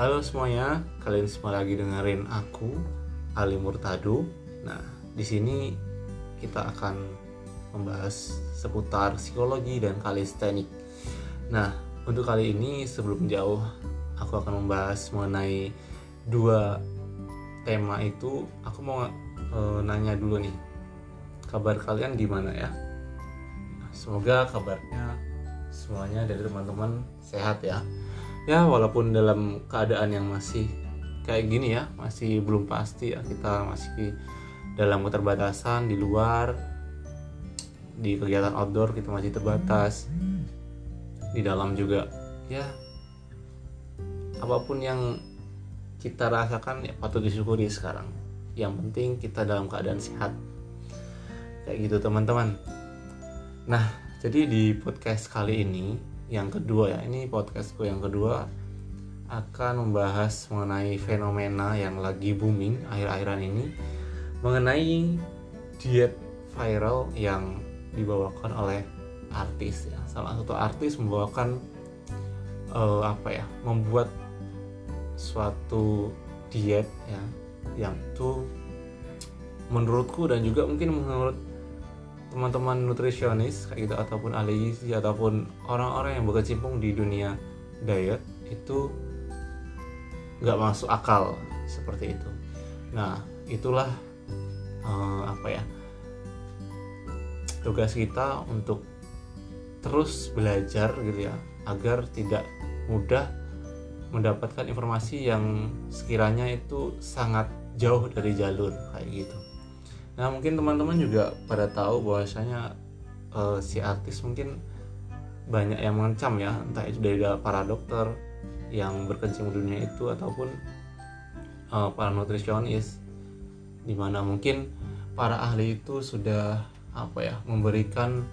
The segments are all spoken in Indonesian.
Halo semuanya, kalian semua lagi dengerin aku Ali Murtado. Nah, di sini kita akan membahas seputar psikologi dan kalistenik. Nah, untuk kali ini sebelum jauh aku akan membahas mengenai dua tema itu. Aku mau e, nanya dulu nih, kabar kalian gimana ya? Semoga kabarnya semuanya dari teman-teman sehat ya ya walaupun dalam keadaan yang masih kayak gini ya masih belum pasti ya kita masih dalam keterbatasan di luar di kegiatan outdoor kita masih terbatas. Di dalam juga ya apa pun yang kita rasakan ya patut disyukuri sekarang. Yang penting kita dalam keadaan sehat. Kayak gitu teman-teman. Nah jadi di podcast kali ini yang kedua ya ini podcastku yang kedua akan membahas mengenai fenomena yang lagi booming akhir-akhiran ini mengenai diet viral yang dibawakan oleh artis ya. Salah satu artis membawakan uh, apa ya membuat suatu diet ya yang tuh menurutku dan juga mungkin menurut teman-teman nutrisionis kayak gitu ataupun ahli gizi ataupun orang-orang yang berkecimpung di dunia diet itu nggak masuk akal seperti itu. Nah itulah uh, apa ya tugas kita untuk terus belajar gitu ya agar tidak mudah mendapatkan informasi yang sekiranya itu sangat jauh dari jalur kayak gitu. Nah mungkin teman-teman juga pada tahu bahwasanya uh, si artis mungkin banyak yang mengancam ya entah itu dari para dokter yang berkecimpung dunia itu ataupun uh, para nutrisionis. Di mana mungkin para ahli itu sudah apa ya memberikan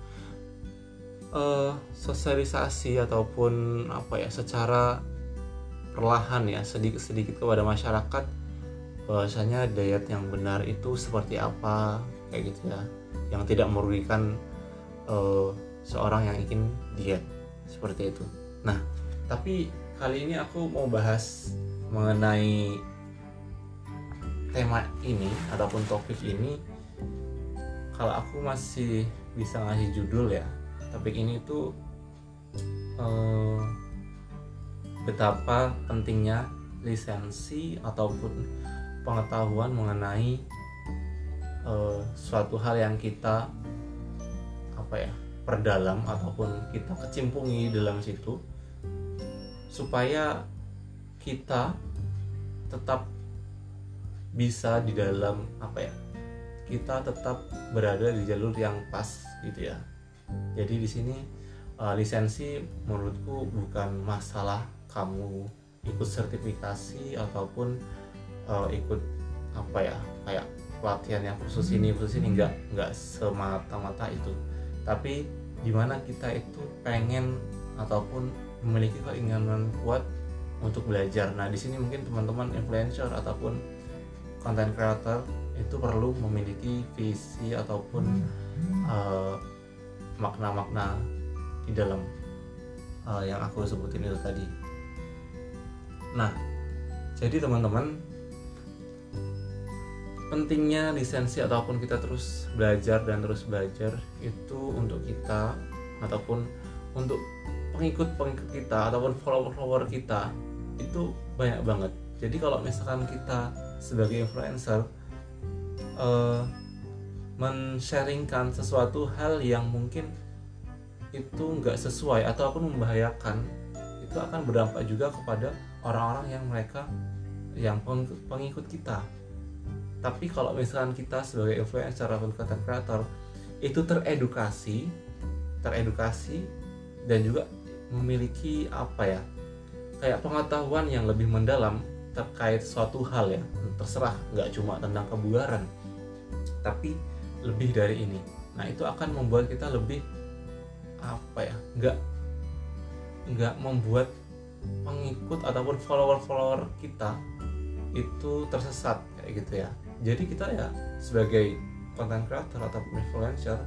uh, sosialisasi ataupun apa ya secara perlahan ya sedikit-sedikit kepada masyarakat bahwasanya diet yang benar itu seperti apa kayak gitu ya. Yang tidak merugikan uh, seorang yang ingin diet seperti itu. Nah tapi kali ini aku mau bahas mengenai tema ini ataupun topik ini. Kalau aku masih bisa ngasih judul ya topik ini tuh uh, betapa pentingnya lisensi ataupun pengetahuan mengenai uh, suatu hal yang kita apa ya perdalam ataupun kita kecimpungi dalam situ supaya kita tetap bisa di dalam apa ya kita tetap berada di jalur yang pas gitu ya. Jadi di sini uh, lisensi menurutku bukan masalah kamu ikut sertifikasi ataupun uh, ikut apa ya kayak pelatihan yang khusus ini khusus ini nggak nggak semata-mata itu. Tapi di mana kita itu pengen ataupun memiliki keinginan kuat untuk belajar. Nah di sini mungkin teman-teman influencer ataupun content creator itu perlu memiliki visi ataupun uh, makna-makna di dalam uh, yang aku sebutin itu tadi. Nah jadi teman-teman pentingnya lisensi ataupun kita terus belajar dan terus belajar itu untuk kita ataupun untuk pengikut-pengikut kita ataupun follower-follower kita itu banyak banget. Jadi kalau misalkan kita sebagai influencer uh, men-sharingkan sesuatu hal yang mungkin itu nggak sesuai ataupun membahayakan itu akan berdampak juga kepada orang-orang yang mereka yang pengikut kita tapi kalau misalkan kita sebagai influencer ataupun content creator itu teredukasi teredukasi dan juga memiliki apa ya kayak pengetahuan yang lebih mendalam terkait suatu hal ya. Terserah nggak cuma tentang kebugaran tapi lebih dari ini. Nah itu akan membuat kita lebih apa ya nggak nggak membuat pengikut ataupun follower-follower kita itu tersesat kayak gitu ya jadi kita ya sebagai content creator atau influencer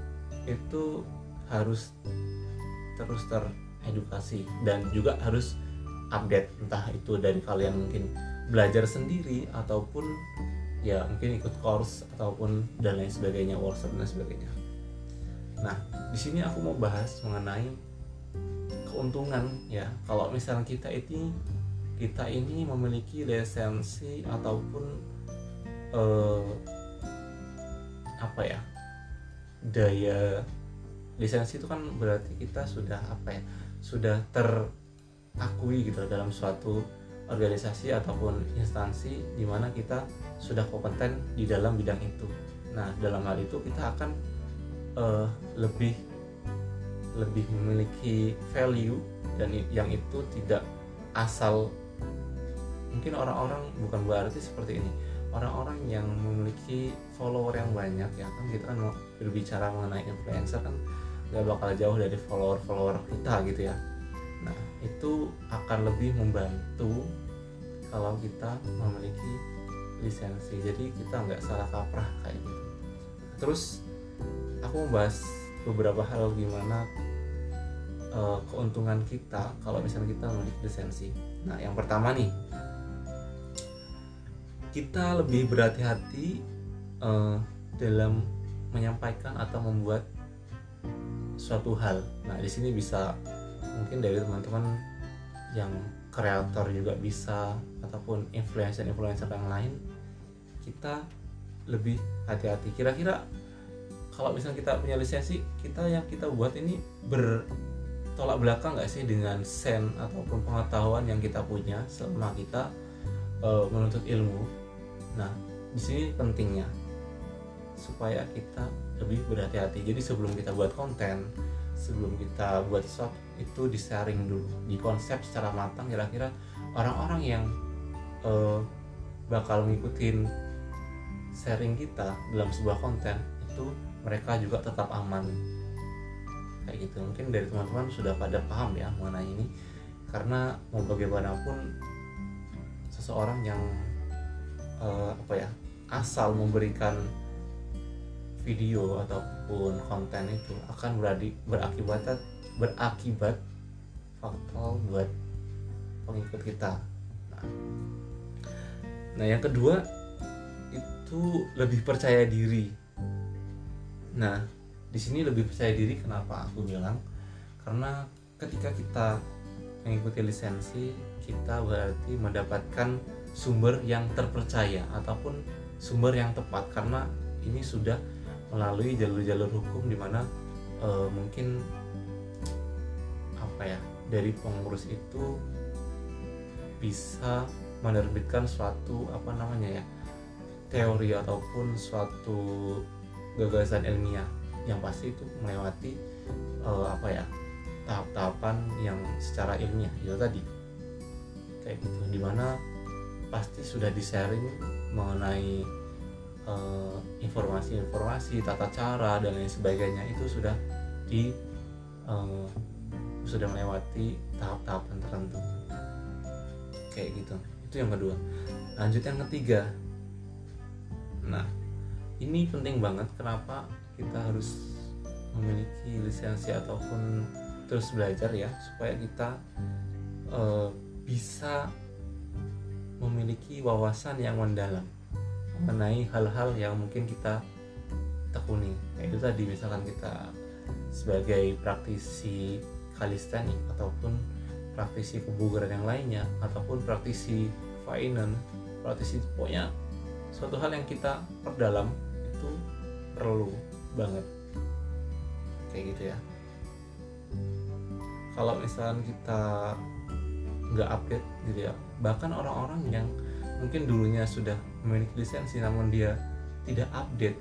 itu harus terus teredukasi dan juga harus update entah itu dari kalian mungkin belajar sendiri ataupun ya mungkin ikut course ataupun dan lain sebagainya workshop dan sebagainya. Nah di sini aku mau bahas mengenai keuntungan ya. Kalau misalnya kita ini kita ini memiliki lisensi ataupun eh, apa ya? Daya lisensi itu kan berarti kita sudah apa ya? Sudah terakui gitu dalam suatu organisasi ataupun instansi di mana kita sudah kompeten di dalam bidang itu. Nah, dalam hal itu kita akan uh, lebih lebih memiliki value dan yang itu tidak asal mungkin orang-orang bukan berarti seperti ini orang-orang yang memiliki follower yang banyak ya kan kita kan mau berbicara mengenai influencer kan nggak bakal jauh dari follower-follower kita gitu ya. Nah itu akan lebih membantu kalau kita memiliki lisensi. Jadi kita nggak salah kaprah kayak gitu. Terus aku mau bahas beberapa hal gimana uh, keuntungan kita kalau misalnya kita memiliki lisensi. Nah yang pertama nih kita lebih berhati-hati uh, dalam menyampaikan atau membuat suatu hal. Nah, di sini bisa mungkin dari teman-teman yang kreator juga bisa ataupun influencer-influencer yang lain kita lebih hati-hati. Kira-kira kalau misalnya kita punya lisensi, kita yang kita buat ini bertolak belakang nggak sih dengan sen ataupun pengetahuan yang kita punya selama kita uh, menuntut ilmu Nah, di sini pentingnya supaya kita lebih berhati-hati. Jadi sebelum kita buat konten, sebelum kita buat sesuatu itu di sharing dulu, di konsep secara matang kira-kira orang-orang yang uh, bakal ngikutin sharing kita dalam sebuah konten itu mereka juga tetap aman. Kayak gitu. Mungkin dari teman-teman sudah pada paham ya mengenai ini. Karena mau bagaimanapun seseorang yang uh, apa ya asal memberikan video ataupun konten itu akan beradi, berakibat berakibat fatal buat pengikut kita. Nah, nah yang kedua itu lebih percaya diri. Nah di sini lebih percaya diri kenapa aku bilang karena ketika kita mengikuti lisensi kita berarti mendapatkan sumber yang terpercaya ataupun sumber yang tepat karena ini sudah melalui jalur-jalur hukum di mana e, mungkin apa ya dari pengurus itu bisa menerbitkan suatu apa namanya ya teori ataupun suatu gagasan ilmiah yang pasti itu melewati e, apa ya tahap-tahapan yang secara ilmiah. Itu tadi kayak gitu. Di mana pasti sudah di sharing mengenai uh, informasi-informasi tata cara dan lain sebagainya. Itu sudah di uh, sudah melewati tahap-tahapan tertentu. Kayak gitu. Itu yang kedua. Lanjut yang ketiga. Nah ini penting banget kenapa kita harus memiliki lisensi ataupun terus belajar ya supaya kita uh, bisa memiliki wawasan yang mendalam mengenai hal-hal yang mungkin kita tekuni. Itu tadi misalkan kita sebagai praktisi kalistenik ataupun praktisi kebugaran yang lainnya ataupun praktisi finance praktisi pokoknya suatu hal yang kita perdalam itu perlu banget. Kayak gitu ya. Kalau misalnya kita nggak update gitu ya. Bahkan orang-orang yang mungkin dulunya sudah memiliki lisensi namun dia tidak update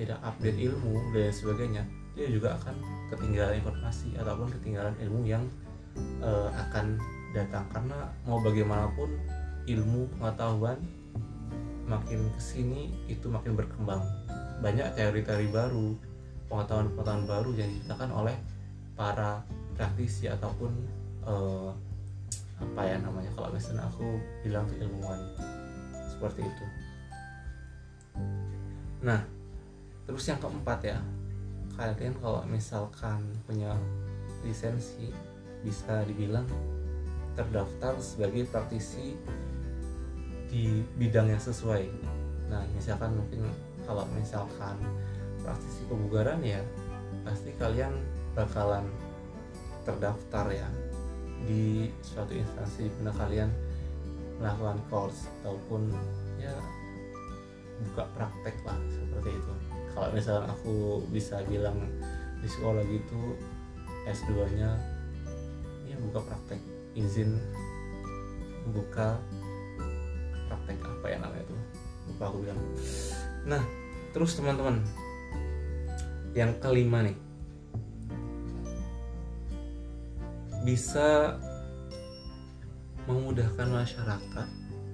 tidak update ilmu dan sebagainya dia juga akan ketinggalan informasi ataupun ketinggalan ilmu yang uh, akan datang. Karena mau bagaimanapun ilmu pengetahuan makin ke sini itu makin berkembang. Banyak teori-teori baru pengetahuan-pengetahuan baru yang diciptakan oleh para praktisi ataupun uh, apa ya namanya? Kalau misalnya aku bilang tuh ilmuwan seperti itu. Nah terus yang keempat ya. Kalian kalau misalkan punya lisensi bisa dibilang terdaftar sebagai praktisi di bidang yang sesuai. Nah misalkan mungkin kalau misalkan praktisi kebugaran ya pasti kalian bakalan terdaftar ya di suatu instansi mana kalian melakukan course ataupun ya buka praktek lah seperti itu. Kalau misalnya aku bisa bilang di sekolah gitu S2 nya ya buka praktek. Izin buka praktek apa ya namanya itu? Lupa aku bilang. Nah terus teman-teman yang kelima nih bisa memudahkan masyarakat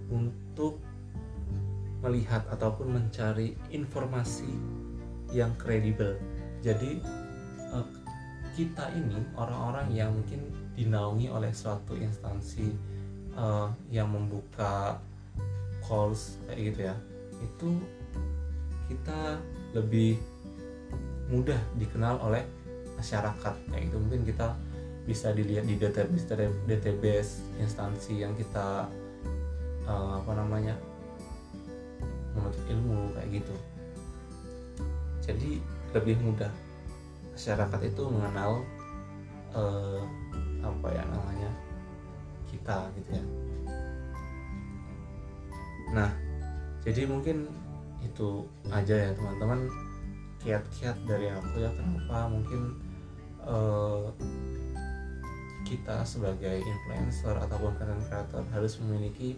untuk melihat ataupun mencari informasi yang kredibel. Jadi eh, kita ini orang-orang yang mungkin dinaungi oleh suatu instansi uh, yang membuka calls kayak gitu ya, itu kita lebih mudah dikenal oleh masyarakat kayak gitu mungkin kita bisa dilihat di database database instansi yang kita uh, apa namanya menuntut ilmu kayak gitu. Jadi lebih mudah masyarakat itu mengenal uh, apa ya namanya kita gitu ya. Nah jadi mungkin itu aja ya teman-teman. Kiat-kiat dari aku ya kenapa mungkin uh, kita sebagai influencer ataupun content creator harus memiliki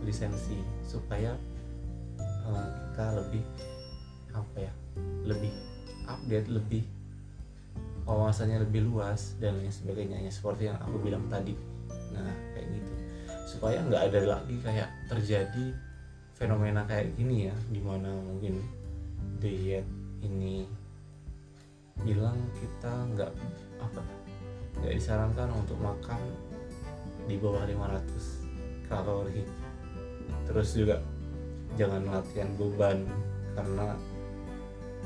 lisensi supaya uh, kita lebih apa ya lebih update lebih wawasannya lebih luas dan lain sebagainya. Ya seperti yang aku bilang tadi. Nah kayak gitu. Supaya nggak ada lagi kayak terjadi fenomena kayak gini ya di mana mungkin diet ini bilang kita nggak apa nggak disarankan untuk makan di bawah 500 kalori. Terus juga jangan latihan beban karena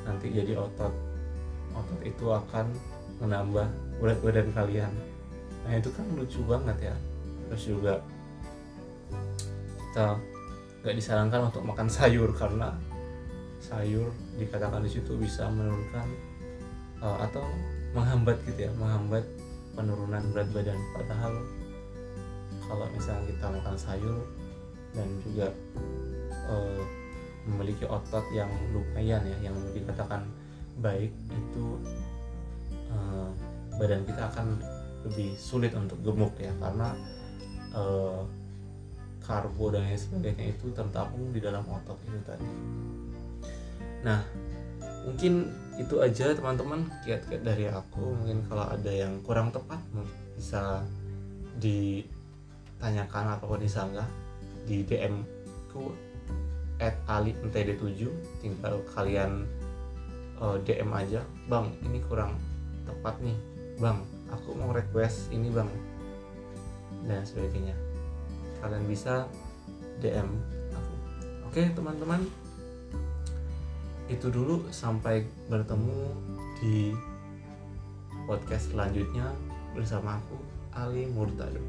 nanti jadi otot. Otot itu akan menambah berat badan kalian. Nah itu kan lucu banget ya. Terus juga kita nggak disarankan untuk makan sayur karena sayur dikatakan di situ bisa menurunkan uh, atau menghambat gitu ya menghambat penurunan berat badan padahal kalau misalnya kita makan sayur dan juga uh, memiliki otot yang lumayan ya yang dikatakan baik itu uh, badan kita akan lebih sulit untuk gemuk ya karena uh, karbo dan sebagainya itu tertampung di dalam otot itu tadi. Nah, mungkin itu aja teman-teman kiat-kiat dari aku. Mungkin kalau ada yang kurang tepat bisa ditanyakan ataupun disanggah di DM ku at ali ntd7 tinggal kalian uh, eh, DM aja. Bang ini kurang tepat nih. Bang aku mau request ini bang. Dan sebagainya. Kalian bisa DM aku. Oke teman-teman itu dulu sampai bertemu di podcast selanjutnya bersama aku Ali Murtado